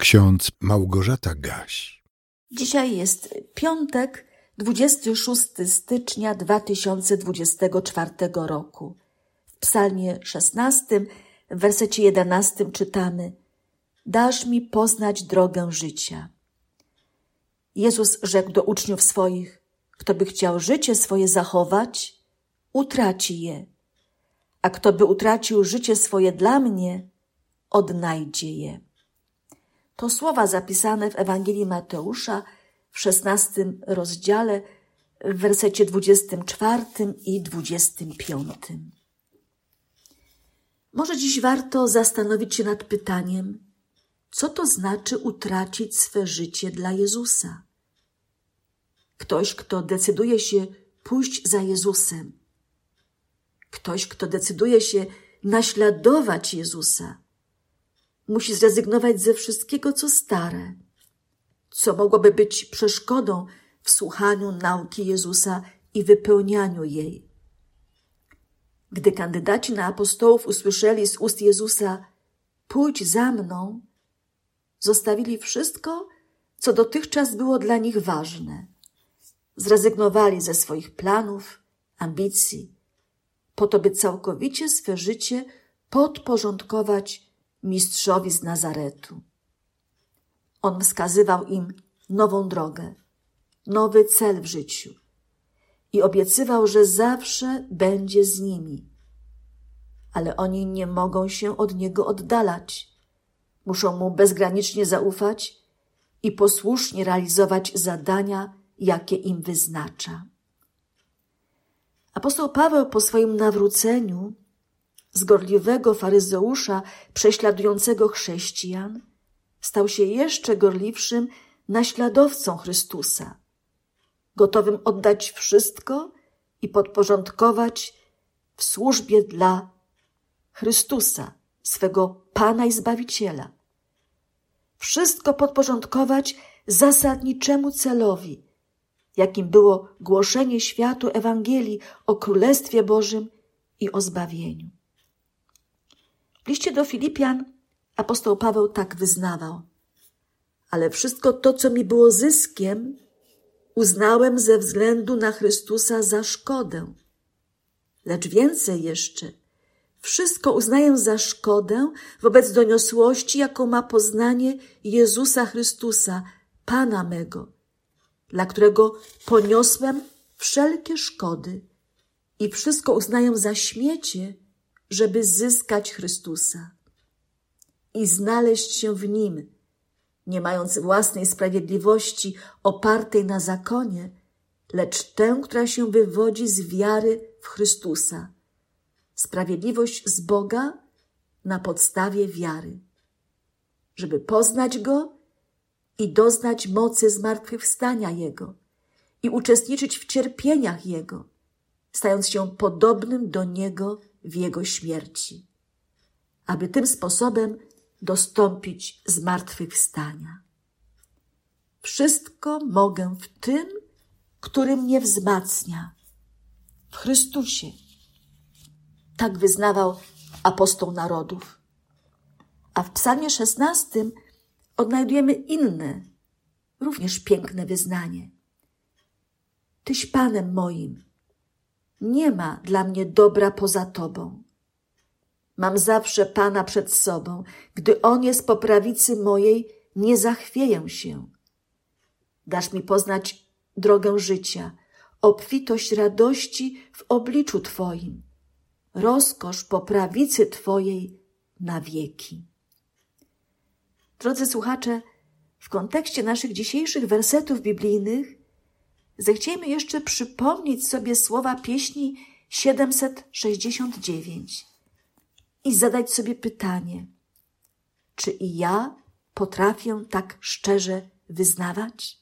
ksiądz Małgorzata Gaś. Dzisiaj jest piątek, 26 stycznia 2024 roku. W psalmie 16, w wersecie 11 czytamy Dasz mi poznać drogę życia. Jezus rzekł do uczniów swoich, kto by chciał życie swoje zachować, utraci je, a kto by utracił życie swoje dla mnie, odnajdzie je. To słowa zapisane w Ewangelii Mateusza w szesnastym rozdziale, w wersecie dwudziestym czwartym i dwudziestym piątym. Może dziś warto zastanowić się nad pytaniem, co to znaczy utracić swe życie dla Jezusa? Ktoś, kto decyduje się pójść za Jezusem, ktoś, kto decyduje się naśladować Jezusa, musi zrezygnować ze wszystkiego, co stare, co mogłoby być przeszkodą w słuchaniu nauki Jezusa i wypełnianiu jej. Gdy kandydaci na apostołów usłyszeli z ust Jezusa: Pójdź za mną, zostawili wszystko, co dotychczas było dla nich ważne. Zrezygnowali ze swoich planów, ambicji, po to, by całkowicie swe życie podporządkować mistrzowi z Nazaretu. On wskazywał im nową drogę, nowy cel w życiu i obiecywał, że zawsze będzie z nimi. Ale oni nie mogą się od niego oddalać. Muszą mu bezgranicznie zaufać i posłusznie realizować zadania, jakie im wyznacza. Apostoł Paweł po swoim nawróceniu z gorliwego faryzeusza prześladującego chrześcijan stał się jeszcze gorliwszym naśladowcą Chrystusa, gotowym oddać wszystko i podporządkować w służbie dla Chrystusa, swego Pana i Zbawiciela. Wszystko podporządkować zasadniczemu celowi, jakim było głoszenie światu Ewangelii o Królestwie Bożym i o zbawieniu. Liście do Filipian apostoł Paweł tak wyznawał. Ale wszystko to, co mi było zyskiem, uznałem ze względu na Chrystusa za szkodę. Lecz więcej jeszcze, wszystko uznaję za szkodę wobec doniosłości, jaką ma poznanie Jezusa Chrystusa, Pana mego, dla którego poniosłem wszelkie szkody i wszystko uznaję za śmiecie, żeby zyskać Chrystusa i znaleźć się w Nim, nie mając własnej sprawiedliwości opartej na zakonie, lecz tę, która się wywodzi z wiary w Chrystusa. Sprawiedliwość z Boga na podstawie wiary, żeby poznać Go i doznać mocy zmartwychwstania Jego i uczestniczyć w cierpieniach Jego, stając się podobnym do Niego w Jego śmierci, aby tym sposobem dostąpić zmartwychwstania. Wszystko mogę w tym, który mnie wzmacnia, w Chrystusie. Tak wyznawał apostoł narodów. A w psalmie szesnastym odnajdujemy inne, również piękne wyznanie. Tyś Panem moim, nie ma dla mnie dobra poza Tobą. Mam zawsze Pana przed sobą. Gdy On jest po prawicy mojej, nie zachwieję się. Dasz mi poznać drogę życia, obfitość radości w obliczu Twoim, rozkosz po prawicy Twojej na wieki. Drodzy słuchacze, w kontekście naszych dzisiejszych wersetów biblijnych zechciejmy jeszcze przypomnieć sobie słowa pieśni 769 i zadać sobie pytanie, czy i ja potrafię tak szczerze wyznawać?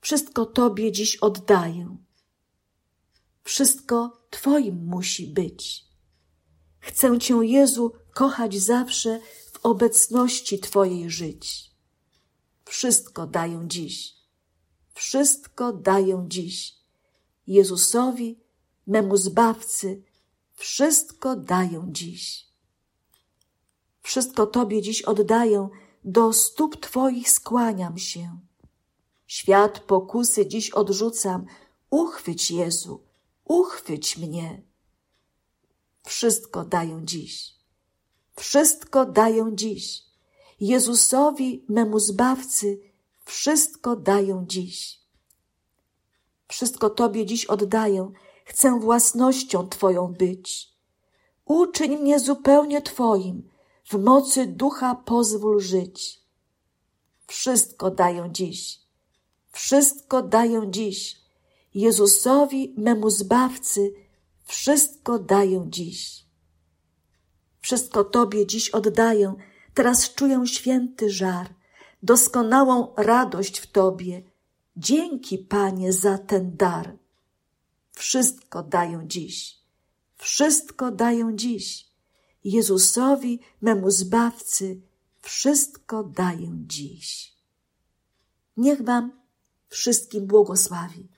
Wszystko Tobie dziś oddaję. Wszystko Twoim musi być. Chcę Cię, Jezu, kochać zawsze w obecności Twojej żyć. Wszystko daję dziś. Wszystko daję dziś. Jezusowi, memu Zbawcy, wszystko daję dziś. Wszystko Tobie dziś oddaję, do stóp Twoich skłaniam się. Świat pokusy dziś odrzucam, uchwyć Jezu, uchwyć mnie. Wszystko daję dziś, wszystko daję dziś. Jezusowi, memu Zbawcy, wszystko daję dziś. Wszystko Tobie dziś oddaję, chcę własnością Twoją być. Uczyń mnie zupełnie Twoim, w mocy ducha pozwól żyć. Wszystko daję dziś, wszystko daję dziś. Jezusowi, memu Zbawcy, wszystko daję dziś. Wszystko Tobie dziś oddaję, teraz czuję święty żar, doskonałą radość w Tobie. Dzięki, Panie, za ten dar. Wszystko daję dziś, wszystko daję dziś. Jezusowi, memu Zbawcy, wszystko daję dziś. Niech Wam wszystkim błogosławi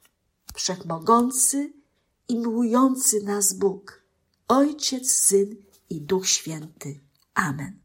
Wszechmogący i miłujący nas Bóg, Ojciec, Syn i Duch Święty. Amen.